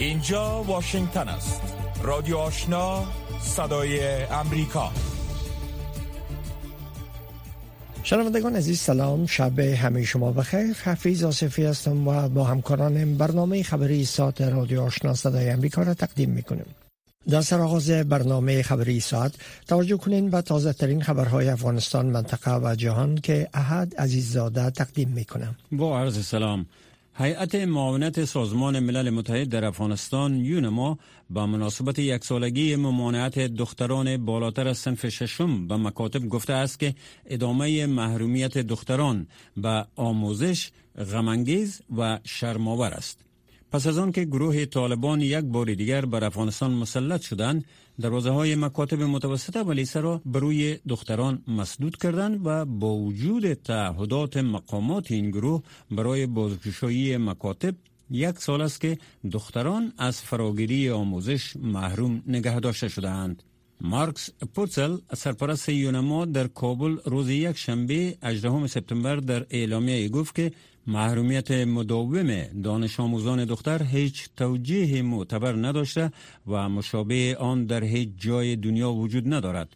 اینجا واشنگتن است. رادیو آشنا صدای امریکا. شنوندگان عزیز سلام. شب همه شما بخیر. حفیظ آصفی هستم و با همکارانم برنامه خبری ساعت رادیو آشنا صدای امریکا را تقدیم می‌کنیم. در سرآغاز برنامه خبری ساعت توجه کنین به تازه ترین خبرهای افغانستان منطقه و جهان که احد عزیززاده تقدیم می‌کنم. با عرض سلام. هیئت معاونت سازمان ملل متحد در افغانستان یونما با مناسبت یک سالگی ممانعت دختران بالاتر از سنف ششم به مکاتب گفته است که ادامه محرومیت دختران به آموزش غمانگیز و شرماور است. پس از آن که گروه طالبان یک بار دیگر بر افغانستان مسلط شدند دروازه های مکاتب متوسطه و لیسه را بروی دختران مسدود کردند و با وجود تعهدات مقامات این گروه برای بازگشایی مکاتب یک سال است که دختران از فراگیری آموزش محروم نگه داشته شدهاند. مارکس پوتسل سرپرست یونما در کابل روز یک شنبه 18 سپتامبر در اعلامیه گفت که محرومیت مداوم دانش آموزان دختر هیچ توجیه معتبر نداشته و مشابه آن در هیچ جای دنیا وجود ندارد.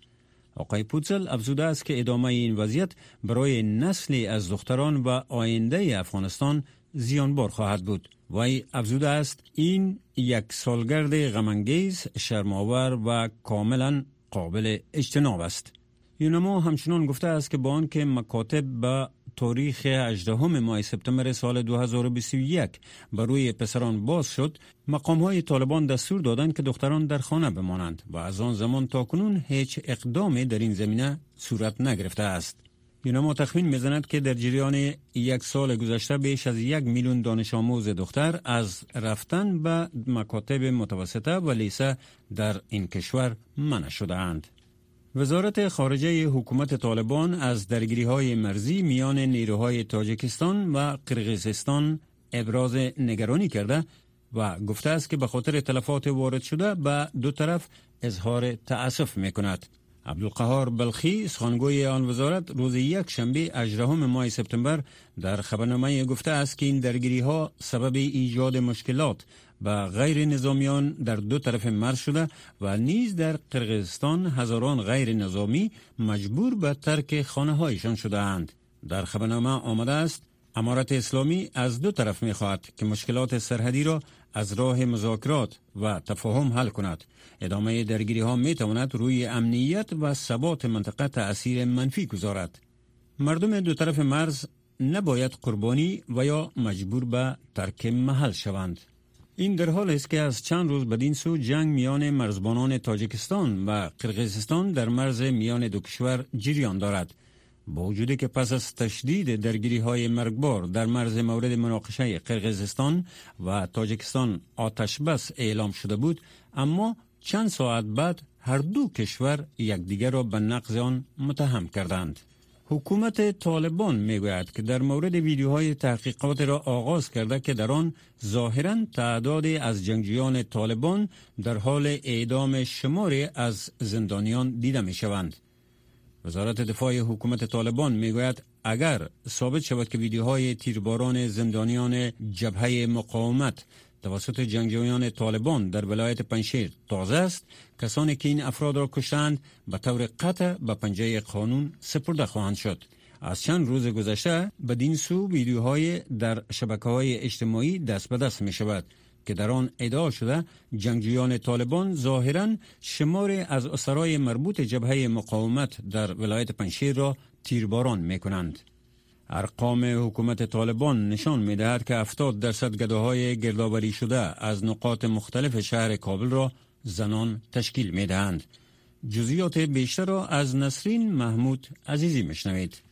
آقای پوتسل افزوده است که ادامه این وضعیت برای نسلی از دختران و آینده افغانستان زیانبار خواهد بود. وی افزوده است این یک سالگرد غمانگیز شرماور و کاملا قابل اجتناب است. یونما همچنان گفته است که با آنکه مکاتب به تاریخ 18 ماه سپتامبر سال 2021 بر روی پسران باز شد مقام های طالبان دستور دادند که دختران در خانه بمانند و از آن زمان تا کنون هیچ اقدامی در این زمینه صورت نگرفته است یونما تخمین می‌زند که در جریان یک سال گذشته بیش از یک میلیون دانش آموز دختر از رفتن به مکاتب متوسطه و لیسه در این کشور منع شده اند. وزارت خارجه حکومت طالبان از درگیری های مرزی میان نیروهای تاجیکستان و قرغیزستان ابراز نگرانی کرده و گفته است که به خاطر تلفات وارد شده به دو طرف اظهار تأسف می کند. عبدالقهار بلخی سخنگوی آن وزارت روز یک شنبه 18 ماه سپتامبر در خبرنامه گفته است که این درگیری ها سبب ایجاد مشکلات و غیر نظامیان در دو طرف مرز شده و نیز در قرغیزستان هزاران غیر نظامی مجبور به ترک خانه هایشان شده اند. در خبرنامه آمده است امارت اسلامی از دو طرف می خواهد که مشکلات سرحدی را از راه مذاکرات و تفاهم حل کند. ادامه درگیری ها می تواند روی امنیت و ثبات منطقه تأثیر منفی گذارد. مردم دو طرف مرز نباید قربانی و یا مجبور به ترک محل شوند. این در حال است که از چند روز بدین سو جنگ میان مرزبانان تاجیکستان و قرقیزستان در مرز میان دو کشور جریان دارد. با وجودی که پس از تشدید درگیری های مرگبار در مرز مورد مناقشه قرقیزستان و تاجیکستان آتش بس اعلام شده بود اما چند ساعت بعد هر دو کشور یکدیگر را به نقض آن متهم کردند. حکومت طالبان می‌گوید که در مورد ویدیوهای تحقیقات را آغاز کرده که در آن ظاهرا تعدادی از جنگجویان طالبان در حال اعدام شماری از زندانیان دیده می شوند. وزارت دفاع حکومت طالبان می‌گوید اگر ثابت شود که ویدیوهای تیرباران زندانیان جبهه مقاومت توسط جنگجویان طالبان در ولایت پنشیر تازه است کسانی که این افراد را کشتند به طور قطع به پنجه قانون سپرده خواهند شد از چند روز گذشته بدین سو ویدیوهای در شبکه های اجتماعی دست به دست می شود که در آن ادعا شده جنگجویان طالبان ظاهرا شمار از اسرای مربوط جبهه مقاومت در ولایت پنشیر را تیرباران می کنند. ارقام حکومت طالبان نشان می دهد که 70 درصد گداهای گردآوری شده از نقاط مختلف شهر کابل را زنان تشکیل می دهند. جزئیات بیشتر را از نسرین محمود عزیزی مشنوید.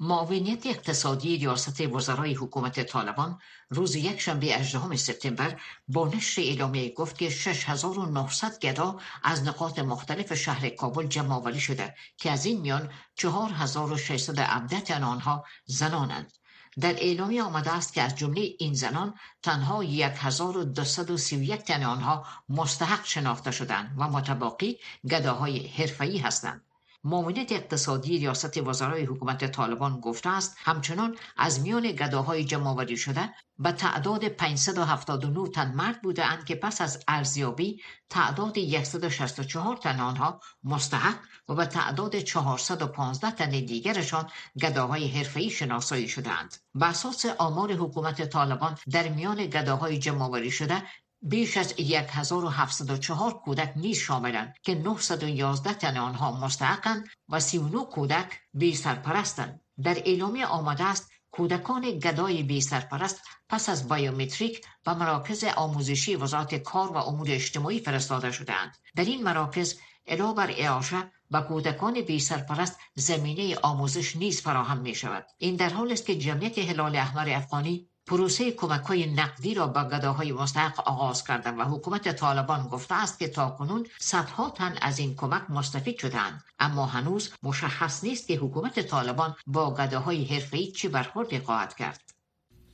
معاونیت اقتصادی ریاست وزرای حکومت طالبان روز یک شنبه 18 سپتامبر با نشر اعلامیه گفت که 6900 گدا از نقاط مختلف شهر کابل جمع آوری شده که از این میان 4617 تن آنها زنانند. در اعلامیه آمده است که از جمله این زنان تنها 1231 تن آنها مستحق شناخته شدند و متباقی گداهای حرفه‌ای هستند. معاونت اقتصادی ریاست وزرای حکومت طالبان گفته است همچنان از میان گداهای جمع شده به تعداد 579 تن مرد بوده اند که پس از ارزیابی تعداد 164 تن آنها مستحق و به تعداد 415 تن دیگرشان گداهای حرفه‌ای شناسایی شدهاند. به اساس آمار حکومت طالبان در میان گداهای جمع شده بیش از 1704 کودک نیز شاملند که 911 تن آنها مستحقند و 39 کودک بی سرپرستند. در اعلامیه آمده است کودکان گدای بی سرپرست پس از بایومتریک به مراکز آموزشی وزارت کار و امور اجتماعی فرستاده شدهاند. در این مراکز علاوه بر اعاشه به کودکان بی سرپرست زمینه آموزش نیز فراهم می شود. این در حال است که جمعیت هلال احمر افغانی پروسه کمک های نقدی را به گداهای مستحق آغاز کردن و حکومت طالبان گفته است که تاکنون صدها تن از این کمک مستفید شدند اما هنوز مشخص نیست که حکومت طالبان با گداهای حرفه‌ای چه برخوردی خواهد کرد.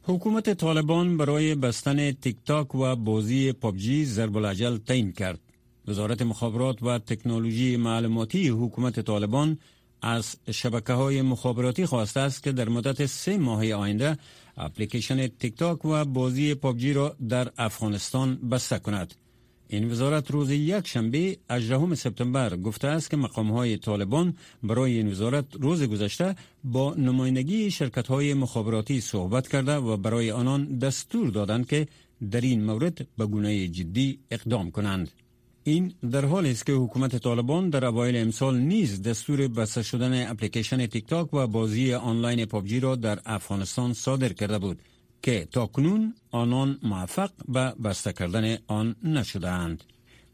حکومت طالبان برای بستن تیک تاک و بازی پابجی ضرب العجل تعیین کرد. وزارت مخابرات و تکنولوژی معلوماتی حکومت طالبان از شبکه های مخابراتی خواسته است که در مدت سه ماه آینده اپلیکیشن تیک تاک و بازی پابجی را در افغانستان بسته کند. این وزارت روز یک شنبه 18 سپتامبر گفته است که مقام های طالبان برای این وزارت روز گذشته با نمایندگی شرکت های مخابراتی صحبت کرده و برای آنان دستور دادند که در این مورد به گونه جدی اقدام کنند. این در حالی است که حکومت طالبان در اوایل امسال نیز دستور بسته شدن اپلیکیشن تیک تاک و بازی آنلاین پابجی را در افغانستان صادر کرده بود که تاکنون آنان موفق به بسته کردن آن نشدهاند.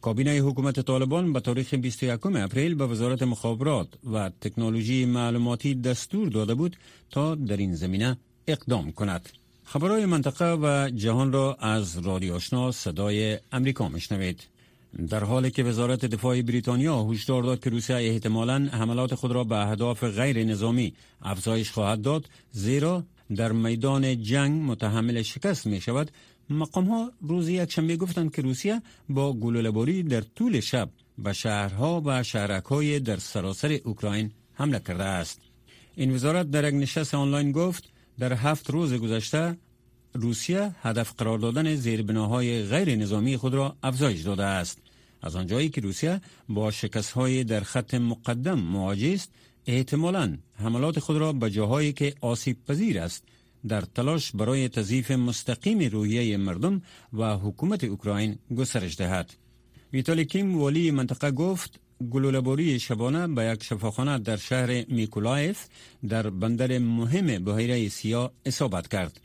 کابینه حکومت طالبان به تاریخ 21 اپریل به وزارت مخابرات و تکنولوژی معلوماتی دستور داده بود تا در این زمینه اقدام کند. خبرهای منطقه و جهان را از رادیو آشنا صدای امریکا میشنوید. در حالی که وزارت دفاع بریتانیا هشدار داد که روسیه احتمالا حملات خود را به اهداف غیر نظامی افزایش خواهد داد زیرا در میدان جنگ متحمل شکست می شود مقام ها روز یک شنبه گفتند که روسیه با گلوله‌باری در طول شب به شهرها و شهرک های در سراسر اوکراین حمله کرده است. این وزارت در یک نشست آنلاین گفت در هفت روز گذشته روسیه هدف قرار دادن زیربناهای غیر نظامی خود را افزایش داده است. از آنجایی که روسیه با شکست های در خط مقدم مواجه است احتمالا حملات خود را به جاهایی که آسیب پذیر است در تلاش برای تضعیف مستقیم روحیه مردم و حکومت اوکراین گسترش دهد. ویتالی کیم والی منطقه گفت گلوله‌باری شبانه به یک شفاخانه در شهر میکولایف در بندر مهم بحیره سیاه اصابت کرد.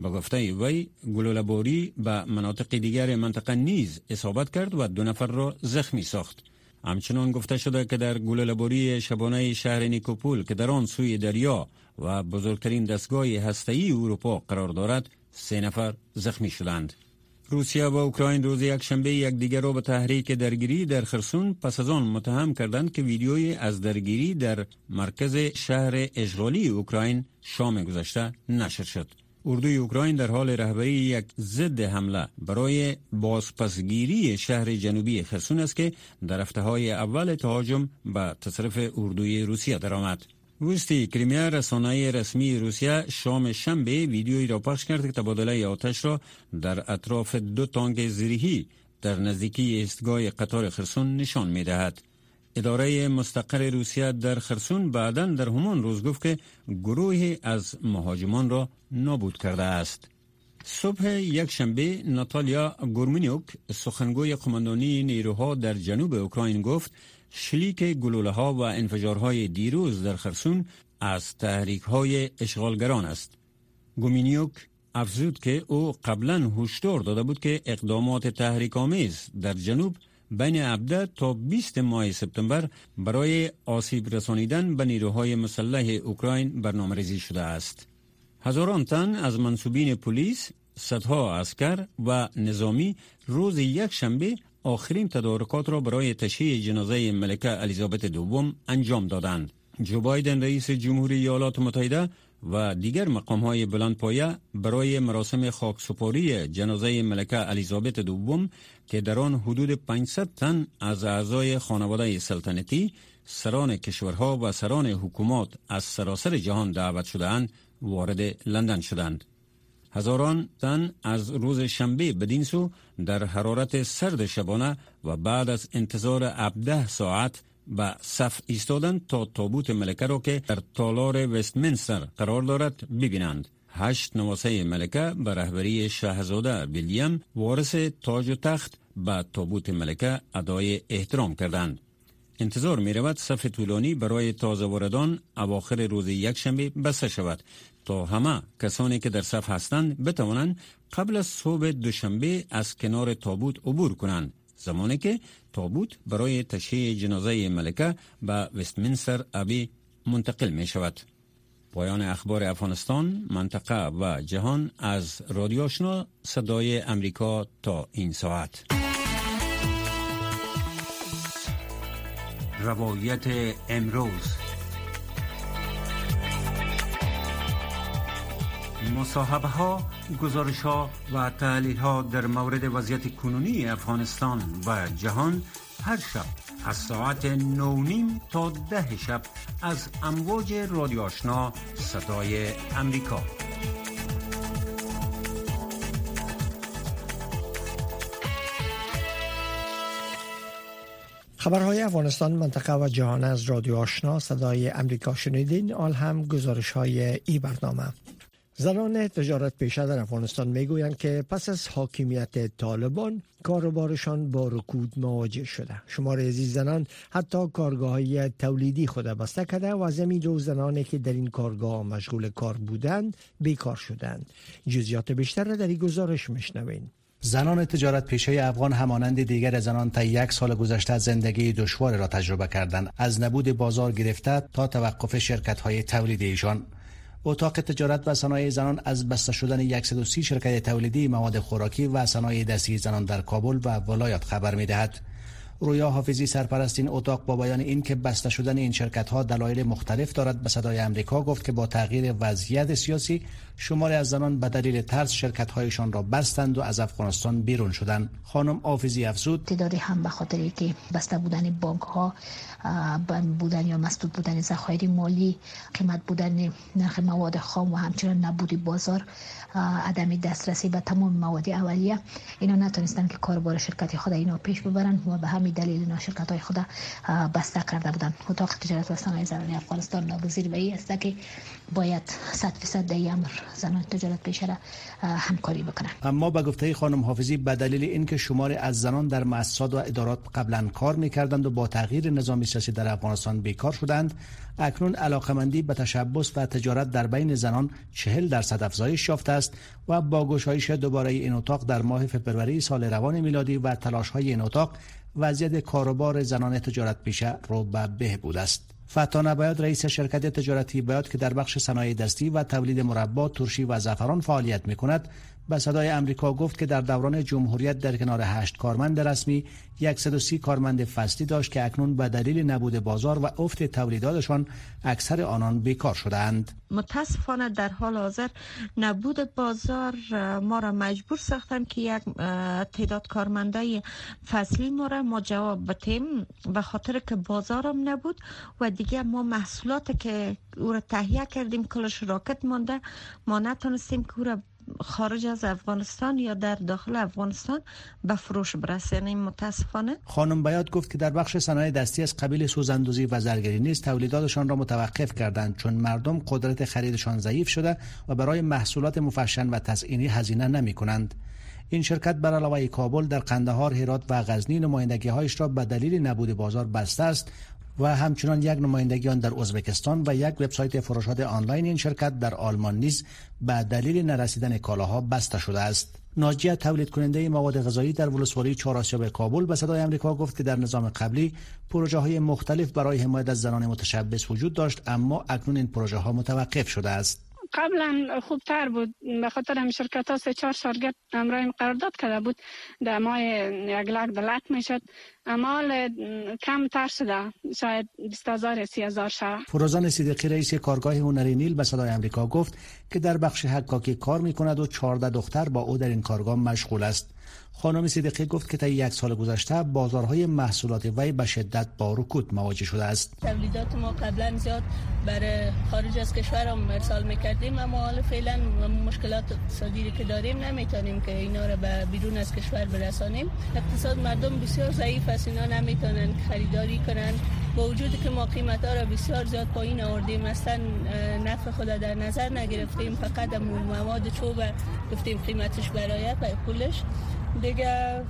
به گفته وی گلوله‌باری به مناطق دیگر منطقه نیز اصابت کرد و دو نفر را زخمی ساخت. همچنان گفته شده که در گلوله‌باری شبانه شهر نیکوپول که در آن سوی دریا و بزرگترین دستگاه هسته‌ای اروپا قرار دارد سه نفر زخمی شدند. روسیه و اوکراین روز یک شنبه یکدیگر را به تحریک درگیری در خرسون پس از آن متهم کردند که ویدیوی از درگیری در مرکز شهر اشغالی اوکراین شام گذشته نشر شد. اردوی اوکراین در حال رهبری یک ضد حمله برای بازپسگیری شهر جنوبی خرسون است که در هفته های اول تهاجم به تصرف اردوی روسیه درآمد. وستی کریمیا رسانه رسمی روسیه شام شنبه ویدیویی را پخش کرد که تبادله آتش را در اطراف دو تانک زیریهی در نزدیکی ایستگاه قطار خرسون نشان می دهد. اداره مستقر روسیه در خرسون بعدا در همان روز گفت که گروهی از مهاجمان را نابود کرده است. صبح یک شنبه ناتالیا گورمینیوک سخنگوی قماندانی نیروها در جنوب اوکراین گفت شلیک گلوله ها و انفجارهای دیروز در خرسون از تحریک های اشغالگران است. گومینیوک افزود که او قبلا هشدار داده بود که اقدامات تحریک آمیز در جنوب بین 17 تا 20 ماه سپتامبر برای آسیب رسانیدن به نیروهای مسلح اوکراین برنامه ریزی شده است. هزاران تن از منصوبین پلیس، صدها اسکر و نظامی روز یک شنبه آخرین تدارکات را برای تشییع جنازه ملکه الیزابت دوم انجام دادند. جو بایدن رئیس جمهوری ایالات متحده و دیگر مقام های بلند پایه برای مراسم خاکسپاری جنازه ملکه الیزابت دوم که در آن حدود 500 تن از اعضای خانواده سلطنتی سران کشورها و سران حکومات از سراسر جهان دعوت شدهاند وارد لندن شدند. هزاران تن از روز شنبه بدین سو در حرارت سرد شبانه و بعد از انتظار 17 ساعت به صف ایستادند تا تابوت ملکه را که در تالار وستمنستر قرار دارد ببینند. هشت نواسه ملکه به رهبری شهزاده ویلیام وارث تاج و تخت به تابوت ملکه ادای احترام کردند. انتظار می رود صف طولانی برای تازه واردان اواخر روز یکشنبه بسته شود تا همه کسانی که در صف هستند بتوانند قبل از صبح دوشنبه از کنار تابوت عبور کنند. زمانی که تابوت برای تشییع جنازه ملکه به وستمینستر ابی منتقل می شود. پایان اخبار افغانستان، منطقه و جهان از رادیو آشنا صدای امریکا تا این ساعت. روایت امروز مصاحبه ها، گزارش ها و تحلیل ها در مورد وضعیت کنونی افغانستان و جهان هر شب از ساعت نونیم تا ده شب از امواج رادیو آشنا صدای امریکا خبرهای افغانستان منطقه و جهان از رادیو آشنا صدای امریکا شنیدین آل هم گزارش های ای برنامه. زنان تجارت پیشه در افغانستان می‌گویند که پس از حاکمیت طالبان کاروبارشان با رکود مواجه شده. شمار عزیز زنان حتی کارگاه های تولیدی خود بسته کرده و از دو زنانی که در این کارگاه مشغول کار بودند بیکار شدند. جزیات بیشتر را در این گزارش میشنوین زنان تجارت پیشه افغان همانند دیگر زنان تا یک سال گذشته زندگی دشوار را تجربه کردند. از نبود بازار گرفته تا توقف شرکت های تولیدی ایشان. اتاق تجارت و صنایع زنان از بسته شدن 130 شرکت تولیدی مواد خوراکی و صنایع دستی زنان در کابل و ولایت خبر می دهد. رویا حافظی سرپرست این اتاق با بیان این که بسته شدن این شرکت ها دلایل مختلف دارد به صدای امریکا گفت که با تغییر وضعیت سیاسی شماری از زنان به دلیل ترس شرکت هایشان را بستند و از افغانستان بیرون شدند. خانم حافظی افزود. تعدادی هم به خاطر که بسته بودن بانک ها بودن یا مسدود بودن ذخایر مالی قیمت بودن نرخ مواد خام و همچنان نبودی بازار عدم دسترسی به تمام مواد اولیه اینا نتونستن که کاربار شرکت خود اینا پیش ببرن و به همین دلیل اینا شرکت های خود بسته کرده بودن. اتاق تجارت و صنایع زنان افغانستان نابزیر به این است که باید 100 درصد در امر زنان تجارت پیشه را همکاری بکنن اما به گفته خانم حافظی به دلیل اینکه شماری از زنان در مؤسسات و ادارات قبلا کار می‌کردند و با تغییر نظام سیاسی در افغانستان بیکار شدند اکنون علاقمندی به تشبس و تجارت در بین زنان چهل درصد افزایش یافته است و با گشایش دوباره این اتاق در ماه فبروری سال روان میلادی و تلاش های این اتاق وضعیت کاروبار زنان تجارت پیشه رو به بهبود است. فتانه باید رئیس شرکت تجارتی باید که در بخش صنایع دستی و تولید مربا، ترشی و زعفران فعالیت می کند به صدای امریکا گفت که در دوران جمهوریت در کنار هشت کارمند رسمی 130 کارمند فصلی داشت که اکنون به دلیل نبود بازار و افت تولیداتشان اکثر آنان بیکار شدند. متاسفانه در حال حاضر نبود بازار ما را مجبور ساختن که یک تعداد کارمندای فصلی ما را ما جواب بتیم و خاطر که بازارم نبود و دیگه ما محصولات که او را تهیه کردیم کلش راکت مانده ما نتونستیم که او را خارج از افغانستان یا در داخل افغانستان به فروش برسه یعنی متاسفانه خانم بیات گفت که در بخش صنایع دستی از قبیل سوزاندوزی و زرگری نیز تولیداتشان را متوقف کردند چون مردم قدرت خریدشان ضعیف شده و برای محصولات مفشن و تزئینی هزینه نمی کنند. این شرکت بر علاوه کابل در قندهار، هرات و غزنی نمایندگی هایش را به دلیل نبود بازار بسته است و همچنان یک نمایندگی آن در ازبکستان و یک وبسایت فروشات آنلاین این شرکت در آلمان نیز به دلیل نرسیدن کالاها بسته شده است. ناجیه تولید کننده مواد غذایی در ولسوالی چهارآسیاب کابل به صدای آمریکا گفت که در نظام قبلی پروژه های مختلف برای حمایت از زنان متشبس وجود داشت اما اکنون این پروژه ها متوقف شده است. قبلا خوبتر بود. به خاطر هم شرکت ها سه چهار شرکت امرای قرارداد کرده بود. در ماه یک لک دلک می‌شد. اما کم تر شده. شاید 20 هزار سی هزار شده فروزان صدیقی رئیس کارگاه هنری نیل به صدای امریکا گفت که در بخش حکاکی کار می کند و 14 دختر با او در این کارگاه مشغول است. خانم صدیقی گفت که تا یک سال گذشته بازارهای محصولات وی به شدت با رکود مواجه شده است. تولیدات ما قبلا زیاد برای خارج از کشور هم ارسال می‌کردیم اما حالا فعلا مشکلات اقتصادی که داریم نمی‌تونیم که اینا را به بیرون از کشور برسانیم. اقتصاد مردم بسیار ضعیف است اینا نمی‌تونن خریداری کنن. با وجود که ما قیمت ها را بسیار زیاد پایین آوردیم اصلا نفع خود در نظر نگرفتیم. فقط مواد چوب گفتیم قیمتش برایت و پولش. دیگه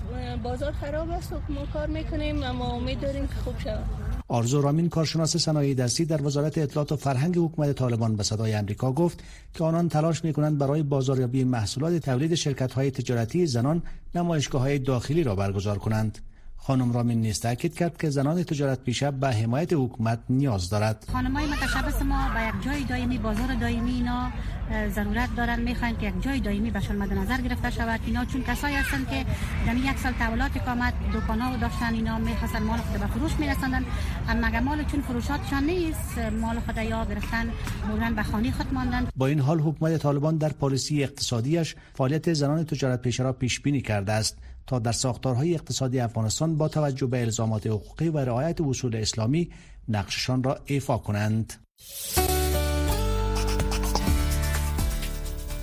بازار خراب است و ما کار می‌کنیم اما امید داریم که خوب شود آرزو رامین کارشناس صنایع دستی در وزارت اطلاعات و فرهنگ حکومت طالبان به صدای امریکا گفت که آنان تلاش می کنند برای بازاریابی محصولات تولید شرکت های تجارتی زنان نمایشگاه های داخلی را برگزار کنند. خانم رامین نیست تاکید کرد که زنان تجارت پیشه به حمایت حکومت نیاز دارد خانم های متشبس ما به یک جای دائمی بازار دائمی اینا ضرورت دارن. می‌خواین که یک جای دائمی بهشون مد نظر گرفته شود. اینا چون کسایی هستند که در یک سال تولات اقامت دکانا داشتن. اینا می‌خواستن مال خود به فروش میرساندن. اما مال چون فروشاتشان نیست مال خود یا گرفتن بردن به خانه خود ماندن. با این حال حکومت طالبان در پالیسی اقتصادیش فعالیت زنان تجارت پیشه را پیش بینی کرده است تا در ساختارهای اقتصادی افغانستان با توجه به الزامات حقوقی و رعایت اصول اسلامی نقششان را ایفا کنند.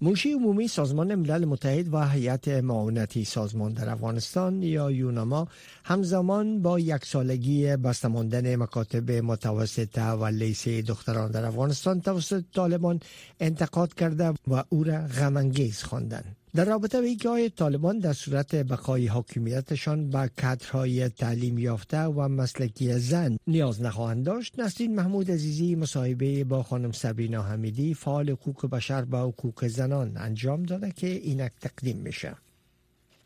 موشی عمومی سازمان ملل متحد و هیئت معاونتی سازمان در افغانستان یا یوناما همزمان با یک سالگی بستماندن مکاتب متوسطه و لیسه دختران در افغانستان توسط طالبان انتقاد کرده و او را غمانگیز خواندند. در رابطه به اینکه آیا طالبان در صورت بقای حاکمیتشان به کادرهای تعلیم یافته و مسلکی زن نیاز نخواهند داشت نسرین محمود عزیزی مصاحبه با خانم سبینا حمیدی فعال حقوق بشر با حقوق زنان انجام داده که اینک تقدیم میشه.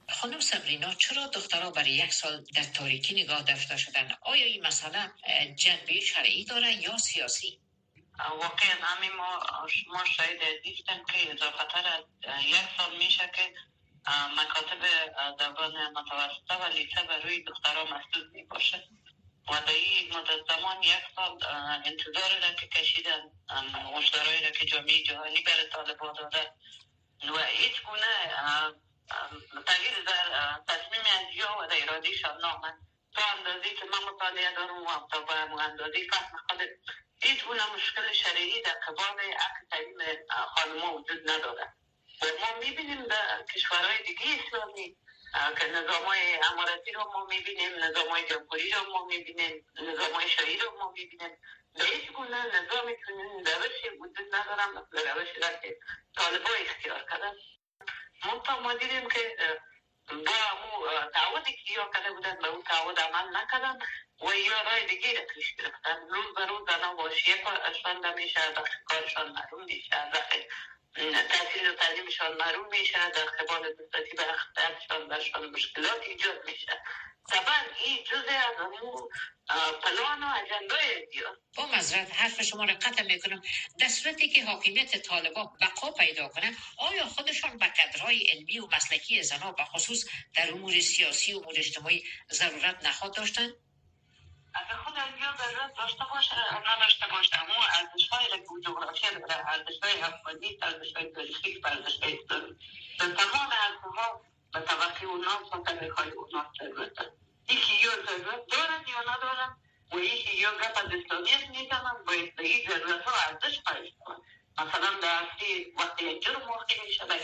خانم سبرینا چرا دخترها برای یک سال در تاریکی نگاه داشته شدن؟ آیا این مسئله جنبه شرعی داره یا سیاسی؟ واقعا همین ما ما شاید دیدیم که اضافتر از یک سال میشه که مکاتب دوران متوسطه و لیسه روی دخترها محدود می باشه و در این مدت زمان یک سال انتظار را که کشیدن مشترایی را که جامعه جهانی بر طالبان داده. و هیچ گونه تغییر در تصمیم از یا و در ارادی شان نامد تا اندازی که من مطالعه دارم و تا به اندازی فهم خود هیچ گونه مشکل شرعی در قبال حق تعلیم خانما وجود نداره. و ما می‌بینیم در کشورهای دیگه اسلامی که نظام های اماراتی رو ما می‌بینیم نظام های جمهوری رو ما می‌بینیم نظام های رو ما می‌بینیم. به هیچ گونه نظام چنین روشی وجود ندارم مثل روشی را که طالبا اختیار کردن. منطقه ما دیدیم که با امو تعودی که یا کرده بودن به اون تعود عمل نکردن. و یا رای دیگه را پیش گرفتن. روز به روز زنان واشیه کارشان نمیشه داخل کارشان محروم میشه داخل تحصیل و تعلیمشان محروم میشه در قبال دستاتی به اختیارشان برشان مشکلات ایجاد میشه طبعا این جزء از امو پلان و اجندای با مذرت حرف شما را قطع می‌کنم. در صورتی که حاکمیت طالبان بقا پیدا کنه آیا خودشان به کدرهای علمی و مسلکی زنها به خصوص در امور سیاسی و امور اجتماعی ضرورت نخواد داشتن؟ خود اینجا ضرورت داشته باشه نداشته باشه. اما ارزش های که جغرافیا داره ارزش های افغانی ارزش های تاریخی. ارزش های اسلامی به تمام ارزش به طبقه اونا و طبقه های اونا ضرورت داره یکی یا ضرورت دارن یا ندارن و یکی یا گپ از اسلامیت می‌زنن باید به این ضرورت ها ارزش قایل کنن مثلا در اصلی وقتی یک جرم واقع میشه به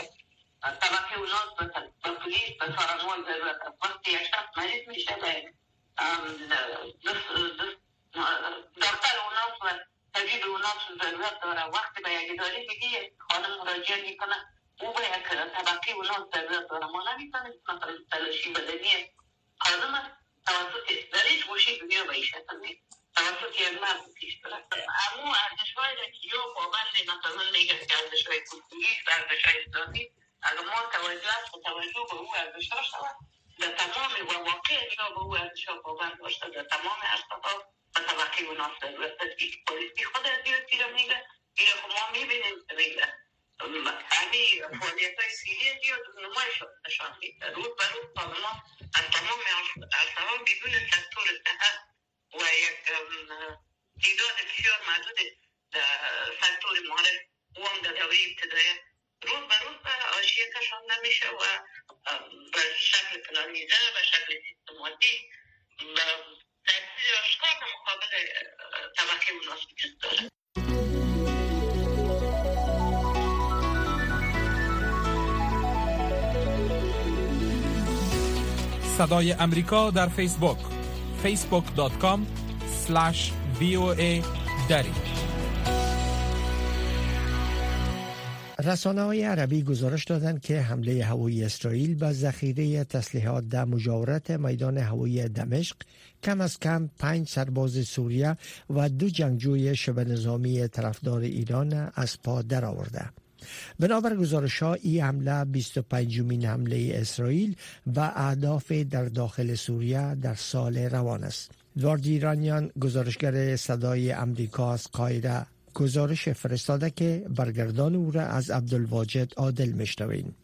طبقه اونا به پلیس به سارنوال ضرورت. وقتی یک شخص مریض میشه به دفتر اوناس و طبیب اوناس ضرورت داره وقتی به یک اداره دیگه خانم مراجعه می‌کنه او به یک طبقه اوناس ضرورت داره ما نمی‌تونیم مثلا تلاشی بدنی خانم توسط در هیچ گوشه دنیا به این شکل نیست توسط یک مرد پیش برد اما ارزش های که یا پابند مثلا میگن که ارزش های کلتوری و ارزش های اسلامی اگر ما توجه است توجه به او ارزش ها شود در تمام و واقع یا به او ارزش ها پابند باشد در تمام ارزش و طبقه مناسب و پلیسی خود از این رو میگه. این خب ما می‌بینیم میگه همین فعالیت های سیری زیاد نمایش نشان میده. روز به روز ما از تمام ارزش بدون سکتور صحت و یک تعداد بسیار محدود سکتور معرف و هم در دوره ابتدایه روز به روز آشیه کشان نمیشه و به شکل پلانیزه به شکل سیستماتی به تحصیل اشکال مقابل طبقه مناسب جز داره. صدای امریکا در فیسبوک facebook.com slash voa دری. رسانه های عربی گزارش دادند که حمله هوایی اسرائیل به ذخیره تسلیحات در مجاورت میدان هوایی دمشق کم از کم پنج سرباز سوریه و دو جنگجوی شبه نظامی طرفدار ایران از پا درآورده. بنابر گزارش ها این حمله 25 مین حمله اسرائیل و اهداف در داخل سوریه در سال روان است ادوارد ایرانیان گزارشگر صدای امریکا از گزارش فرستاده که برگردان او را از عبدالواجد عادل میشنویم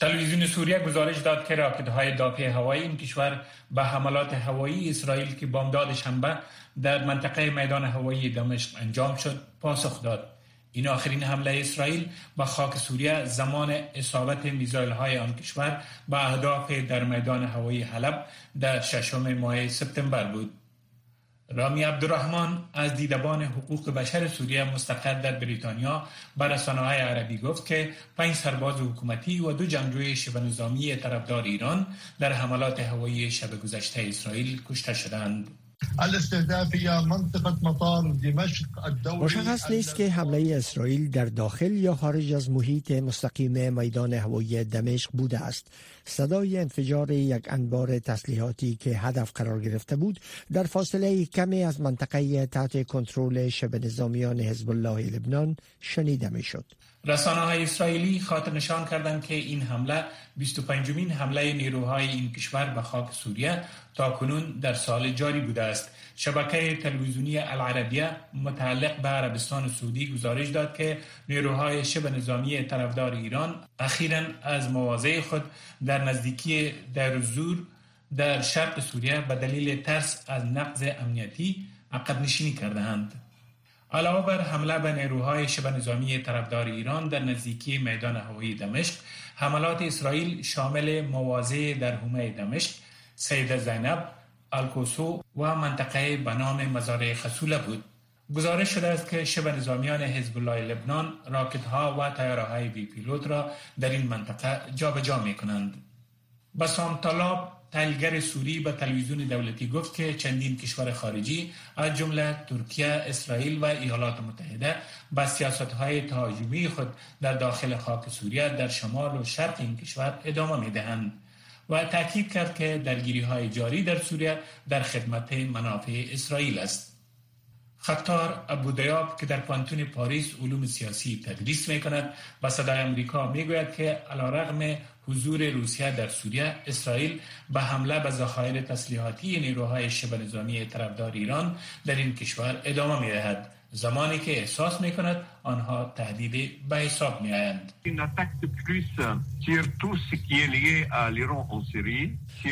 تلویزیون سوریه گزارش داد که های دافع هوایی این کشور به حملات هوایی اسرائیل که بامداد شنبه در منطقه میدان هوایی دمشق انجام شد پاسخ داد این آخرین حمله اسرائیل به خاک سوریه زمان اصابت میزایل های آن کشور به اهداف در میدان هوایی حلب در ششم ماه سپتامبر بود. رامی عبدالرحمن از دیدبان حقوق بشر سوریه مستقر در بریتانیا به رسانه عربی گفت که پنج سرباز حکومتی و دو جنگجوی شبه نظامی طرفدار ایران در حملات هوایی شب گذشته اسرائیل کشته شدند. مشخص نیست که حمله اسرائیل در داخل یا خارج از محیط مستقیم میدان هوایی دمشق بوده است صدای انفجار یک انبار تسلیحاتی که هدف قرار گرفته بود در فاصله کمی از منطقه تحت کنترل شبه نظامیان حزب الله لبنان شنیده می شد. رسانه های اسرائیلی خاطر نشان کردند که این حمله 25 مین حمله نیروهای این کشور به خاک سوریه تا کنون در سال جاری بوده است. شبکه تلویزیونی العربیه متعلق به عربستان سعودی گزارش داد که نیروهای شبه نظامی طرفدار ایران اخیرا از مواضع خود در نزدیکی در زور در شرق سوریه به دلیل ترس از نقض امنیتی عقب نشینی کردهاند. علاوه بر حمله به نیروهای شبه نظامی طرفدار ایران در نزدیکی میدان هوایی دمشق حملات اسرائیل شامل مواضع در حومه دمشق سید زینب الکوسو و منطقه به نام مزارع خسوله بود گزارش شده است که شبه نظامیان حزب الله لبنان راکت ها و تیاره های بی پیلوت را در این منطقه جابجا می کنند. طلاب تحلیلگر سوری به تلویزیون دولتی گفت که چندین کشور خارجی از جمله ترکیه، اسرائیل و ایالات متحده با سیاست های تهاجمی خود در داخل خاک سوریه در شمال و شرق این کشور ادامه می دهند. و تاکید کرد که درگیری های جاری در سوریه در خدمت منافع اسرائیل است. خطار ابودیاب که در پانتون پاریس علوم سیاسی تدریس می کند و صدای امریکا می گوید که علا رغم حضور روسیه در سوریه اسرائیل به حمله به ذخایر تسلیحاتی نیروهای شبه نظامی طرفدار ایران در این کشور ادامه می دهد زمانی که احساس می کند آنها تهدید به حساب می آیند.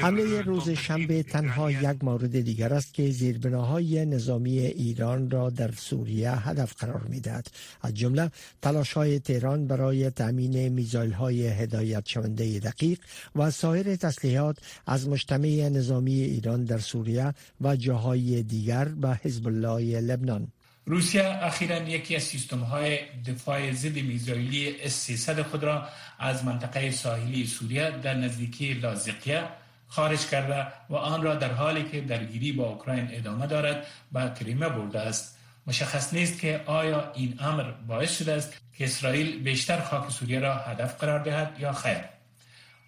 حمله روز شنبه تنها یک مورد دیگر است که زیربناهای نظامی ایران را در سوریه هدف قرار می دهد. از جمله تلاش های تهران برای تامین میزایل های هدایت شونده دقیق و سایر تسلیحات از مجتمع نظامی ایران در سوریه و جاهای دیگر به حزب الله لبنان. روسیه اخیرا یکی از سیستم های دفاع ضد میزایلی اس خود را از منطقه ساحلی سوریه در نزدیکی لازقیه خارج کرده و آن را در حالی که درگیری با اوکراین ادامه دارد به کریمه برده است. مشخص نیست که آیا این امر باعث شده است که اسرائیل بیشتر خاک سوریه را هدف قرار دهد یا خیر.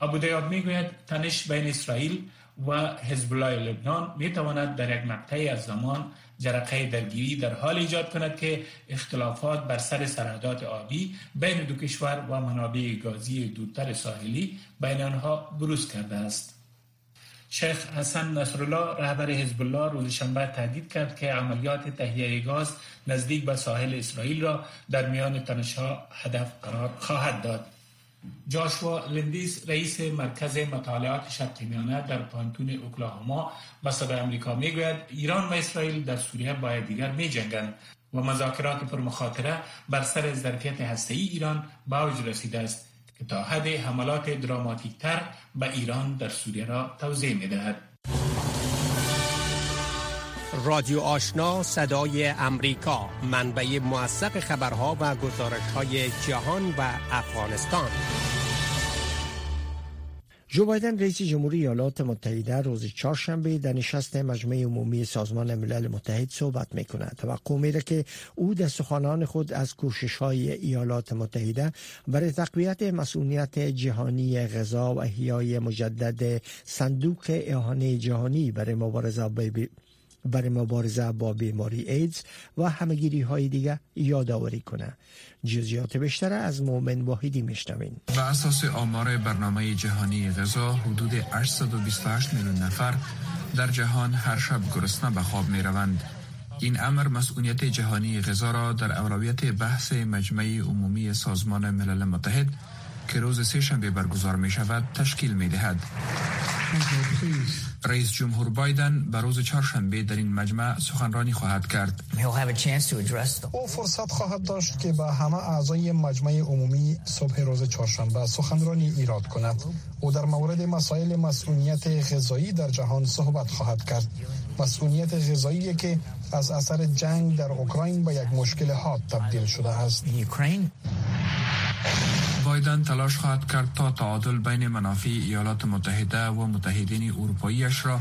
ابو دیاب می‌گوید تنش بین اسرائیل و حزب الله لبنان می تواند در یک مقطعی از زمان جرقه درگیری در حال ایجاد کند که اختلافات بر سر سرحدات آبی بین دو کشور و منابع گازی دورتر ساحلی بین آنها بروز کرده است. شیخ حسن نصرالله رهبر حزب الله روز شنبه تهدید کرد که عملیات تهیه گاز نزدیک به ساحل اسرائیل را در میان تنشها هدف قرار خواهد داد. جاشوا لندیس رئیس مرکز مطالعات شرق میانه در پانتون اوکلاهوما به صدای امریکا می‌گوید ایران و اسرائیل در سوریه باید دیگر می جنگند و مذاکرات پر مخاطره بر سر ظرفیت هسته ای ایران به اوج رسیده است که تا حد حملات دراماتیک تر به ایران در سوریه را توضیح می دهد. رادیو آشنا صدای امریکا منبع موثق خبرها و گزارش های جهان و افغانستان جو بایدن رئیس جمهوری ایالات متحده روز چهارشنبه در نشست مجمع عمومی سازمان ملل متحد صحبت می کند. توقع میره که او در سخنان خود از کوشش های ایالات متحده برای تقویت مسئولیت جهانی غذا و احیای مجدد صندوق اعانه جهانی برای مبارزه برای مبارزه با بیماری ایدز و همگیری های دیگر یادآوری کنه جزیات بیشتر از مؤمن واحدی میشنوین بر اساس آمار برنامه جهانی غذا حدود 828 میلیون نفر در جهان هر شب گرسنه به خواب می روند. این امر مسئولیت جهانی غذا را در اولویت بحث مجمع عمومی سازمان ملل متحد که روز سه شنبه برگزار می شود تشکیل می دهد. رئیس جمهور بایدن به روز چهارشنبه در این مجمع سخنرانی خواهد کرد. او فرصت خواهد داشت که به همه اعضای مجمع عمومی صبح روز چهارشنبه سخنرانی ایراد کند. او در مورد مسائل مسئولیت غذایی در جهان صحبت خواهد کرد. مسئولیت غذایی که از اثر جنگ در اوکراین به یک مشکل حاد تبدیل شده است. بایدن تلاش خواهد کرد تا تعادل بین منافع ایالات متحده و متحدین اروپاییش را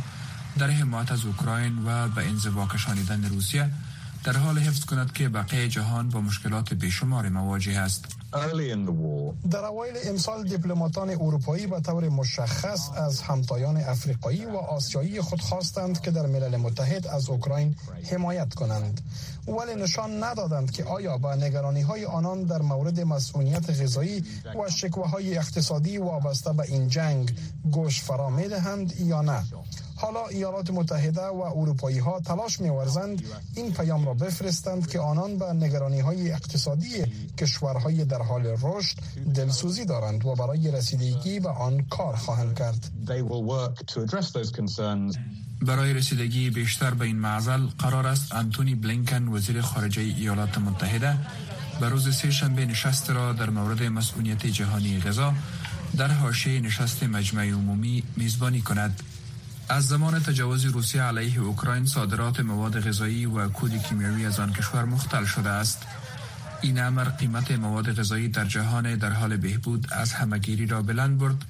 در حمایت از اوکراین و به انزوا کشانیدن روسیه در حال حفظ کند که بقیه جهان با مشکلات بیشمار مواجه است. در اوایل امسال دیپلماتان اروپایی به طور مشخص از همتایان افریقایی و آسیایی خود خواستند که در ملل متحد از اوکراین حمایت کنند. ولی نشان ندادند که آیا با نگرانی های آنان در مورد مسئولیت غذایی و شکوه اقتصادی وابسته به این جنگ گوش فرا می دهند یا نه. حالا ایالات متحده و اروپایی ها تلاش ورزند این پیام را بفرستند که آنان به نگرانی های اقتصادی کشورهای در حال رشد دلسوزی دارند و برای رسیدگی به آن کار خواهند کرد. برای رسیدگی بیشتر به این معضل قرار است انتونی بلینکن وزیر خارجه ایالات متحده به روز سه شنبه نشست را در مورد مسئولیت جهانی غذا در حاشیه نشست مجمع عمومی میزبانی کند. از زمان تجاوز روسیه علیه اوکراین صادرات مواد غذایی و کود کیمیاوی از آن کشور مختل شده است. این امر قیمت مواد غذایی در جهان در حال بهبود از همگیری را بلند برد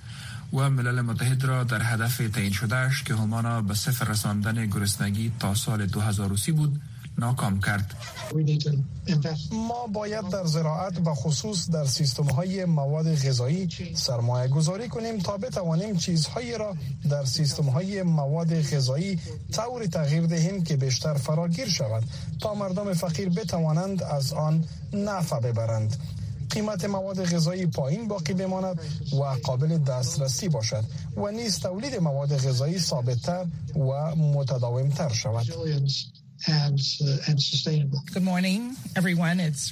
و ملل متحد را در هدف تعیین شدهش که همانا به صفر رساندن گرسنگی تا سال 2030 بود. ناکام کرد. ما باید در زراعت و خصوص در سیستم های مواد غذایی سرمایه گذاری کنیم تا بتوانیم چیزهایی را در سیستم های مواد غذایی طور تغییر دهیم که بیشتر فراگیر شود تا مردم فقیر بتوانند از آن نفع ببرند. قیمت مواد غذایی پایین باقی بماند و قابل دسترسی باشد و نیز تولید مواد غذایی ثابتتر و متداومتر شود.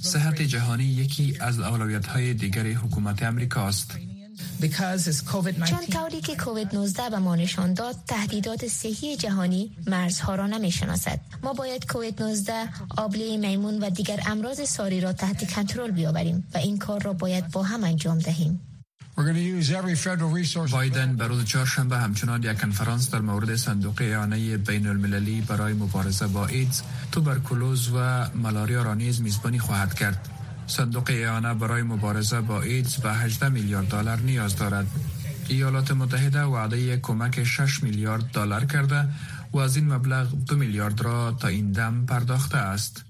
صحت جهانی یکی از اولویت های دیگر حکومت امریکا است. چون طوری که کووید 19 به ما نشان داد تهدیدات صحی جهانی مرزها را نمی شناسد ما باید کووید 19 آبله میمون و دیگر امراض ساری را تحت کنترل بیاوریم و این کار را باید با هم انجام دهیم. بایدن به روز چهارشنبه همچنان یک کنفرانس در مورد صندوق اعانه بین المللی برای مبارزه با ایدز، توبرکولوز و ملاریا را نیز میزبانی خواهد کرد. صندوق اعانه برای مبارزه با ایدز به 18 میلیارد دلار نیاز دارد. ایالات متحده وعده کمک 6 میلیارد دلار کرده و از این مبلغ 2 میلیارد را تا این دم پرداخته است.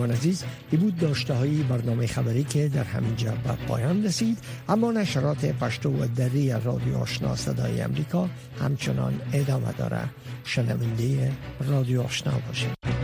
شنوندگان عزیز ای بود داشته های برنامه خبری که در همینجا به پایان رسید اما نشرات پشتو و دری رادیو آشنا صدای امریکا همچنان ادامه داره. شنونده رادیو آشنا باشید.